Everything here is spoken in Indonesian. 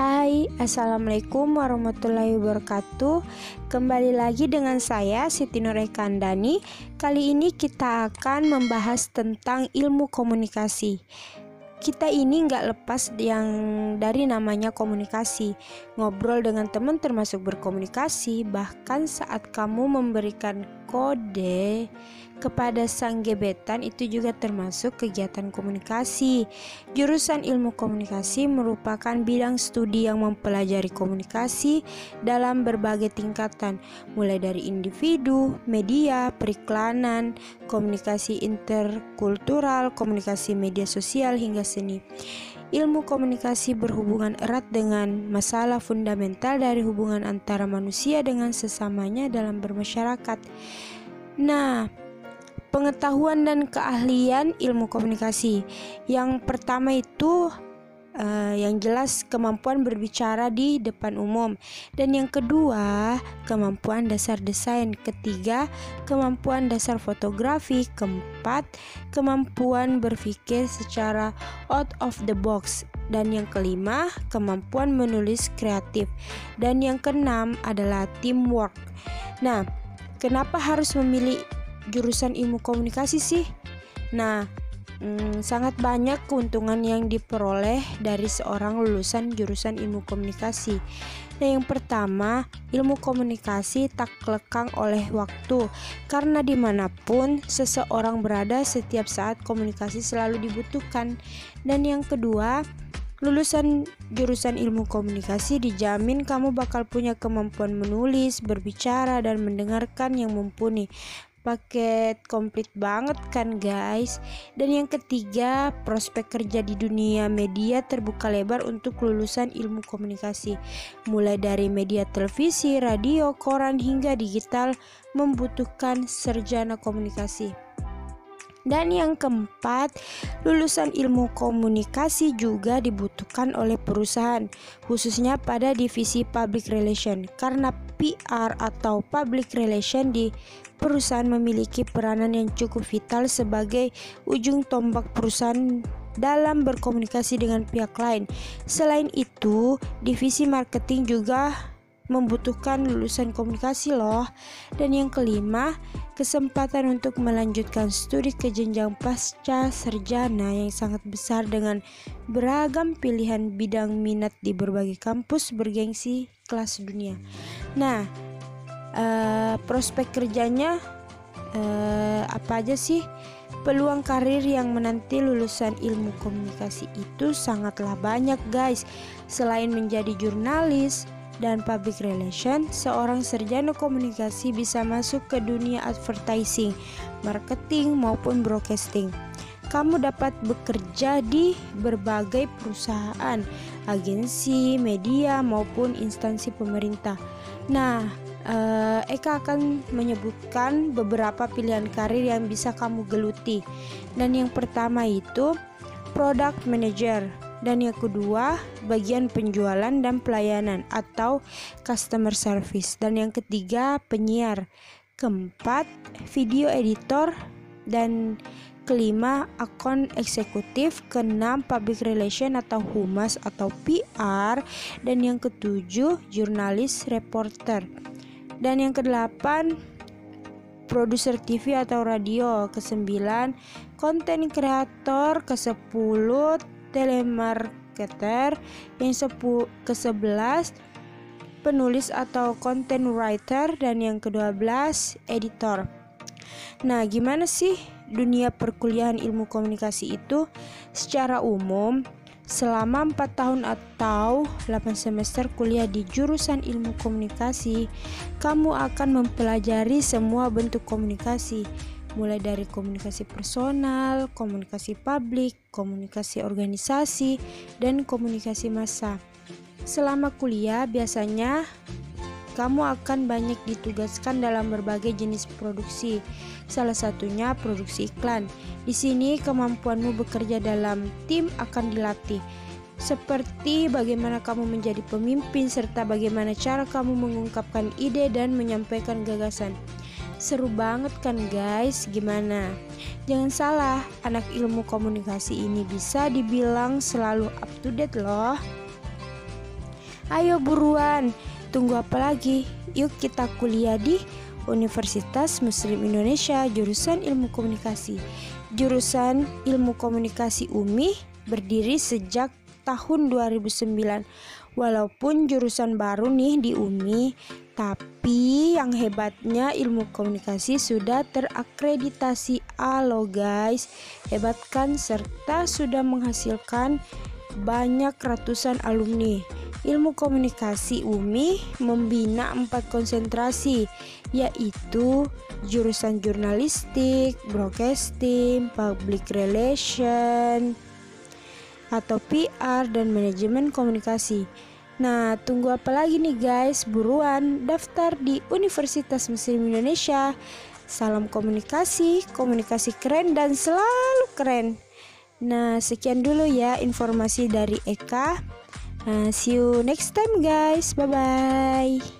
Hai, Assalamualaikum warahmatullahi wabarakatuh. Kembali lagi dengan saya Siti Nurekandani Kali ini kita akan membahas tentang ilmu komunikasi kita ini nggak lepas yang dari namanya komunikasi. Ngobrol dengan teman termasuk berkomunikasi, bahkan saat kamu memberikan kode kepada sang gebetan itu juga termasuk kegiatan komunikasi. Jurusan ilmu komunikasi merupakan bidang studi yang mempelajari komunikasi dalam berbagai tingkatan, mulai dari individu, media, periklanan, komunikasi interkultural, komunikasi media sosial hingga seni. Ilmu komunikasi berhubungan erat dengan masalah fundamental dari hubungan antara manusia dengan sesamanya dalam bermasyarakat. Nah, pengetahuan dan keahlian ilmu komunikasi. Yang pertama itu uh, yang jelas kemampuan berbicara di depan umum. Dan yang kedua kemampuan dasar desain. Ketiga kemampuan dasar fotografi. Keempat kemampuan berpikir secara out of the box. Dan yang kelima kemampuan menulis kreatif. Dan yang keenam adalah teamwork. Nah kenapa harus memilih jurusan ilmu komunikasi sih? Nah, hmm, sangat banyak keuntungan yang diperoleh dari seorang lulusan jurusan ilmu komunikasi. Nah, yang pertama, ilmu komunikasi tak lekang oleh waktu, karena di mana pun seseorang berada, setiap saat komunikasi selalu dibutuhkan. Dan yang kedua, Lulusan jurusan ilmu komunikasi dijamin kamu bakal punya kemampuan menulis, berbicara, dan mendengarkan yang mumpuni paket komplit banget kan guys. Dan yang ketiga prospek kerja di dunia media terbuka lebar untuk lulusan ilmu komunikasi. Mulai dari media televisi, radio, koran hingga digital membutuhkan serjana komunikasi dan yang keempat, lulusan ilmu komunikasi juga dibutuhkan oleh perusahaan, khususnya pada divisi public relation, karena PR atau public relation di perusahaan memiliki peranan yang cukup vital sebagai ujung tombak perusahaan dalam berkomunikasi dengan pihak lain. Selain itu, divisi marketing juga membutuhkan lulusan komunikasi loh. Dan yang kelima, kesempatan untuk melanjutkan studi ke jenjang pasca sarjana yang sangat besar dengan beragam pilihan bidang minat di berbagai kampus bergengsi kelas dunia. Nah, uh, prospek kerjanya uh, apa aja sih? Peluang karir yang menanti lulusan ilmu komunikasi itu sangatlah banyak, guys. Selain menjadi jurnalis, dan public relation, seorang sarjana komunikasi bisa masuk ke dunia advertising, marketing maupun broadcasting. Kamu dapat bekerja di berbagai perusahaan, agensi, media maupun instansi pemerintah. Nah, eh, Eka akan menyebutkan beberapa pilihan karir yang bisa kamu geluti. Dan yang pertama itu product manager dan yang kedua bagian penjualan dan pelayanan atau customer service. Dan yang ketiga penyiar. Keempat video editor. Dan kelima akun eksekutif. Keenam public relation atau humas atau PR dan yang ketujuh jurnalis reporter. Dan yang kedelapan produser TV atau radio. Kesembilan konten kreator. Kesepuluh telemarketer yang sepu ke-11 penulis atau content writer dan yang ke-12 editor. Nah, gimana sih dunia perkuliahan ilmu komunikasi itu? Secara umum, selama 4 tahun atau 8 semester kuliah di jurusan ilmu komunikasi, kamu akan mempelajari semua bentuk komunikasi mulai dari komunikasi personal, komunikasi publik, komunikasi organisasi, dan komunikasi massa. Selama kuliah, biasanya kamu akan banyak ditugaskan dalam berbagai jenis produksi. Salah satunya produksi iklan. Di sini kemampuanmu bekerja dalam tim akan dilatih. Seperti bagaimana kamu menjadi pemimpin serta bagaimana cara kamu mengungkapkan ide dan menyampaikan gagasan. Seru banget kan guys, gimana? Jangan salah, anak ilmu komunikasi ini bisa dibilang selalu up to date loh. Ayo buruan, tunggu apa lagi? Yuk kita kuliah di Universitas Muslim Indonesia jurusan Ilmu Komunikasi. Jurusan Ilmu Komunikasi UMI berdiri sejak tahun 2009. Walaupun jurusan baru nih di UMI, tapi yang hebatnya ilmu komunikasi sudah terakreditasi A loh guys. Hebat kan serta sudah menghasilkan banyak ratusan alumni. Ilmu komunikasi UMI membina empat konsentrasi, yaitu jurusan jurnalistik, broadcasting, public relation, atau PR dan manajemen komunikasi. Nah, tunggu apa lagi nih guys? Buruan daftar di Universitas Muslim Indonesia. Salam komunikasi, komunikasi keren dan selalu keren. Nah, sekian dulu ya informasi dari Eka. Nah, see you next time guys. Bye bye.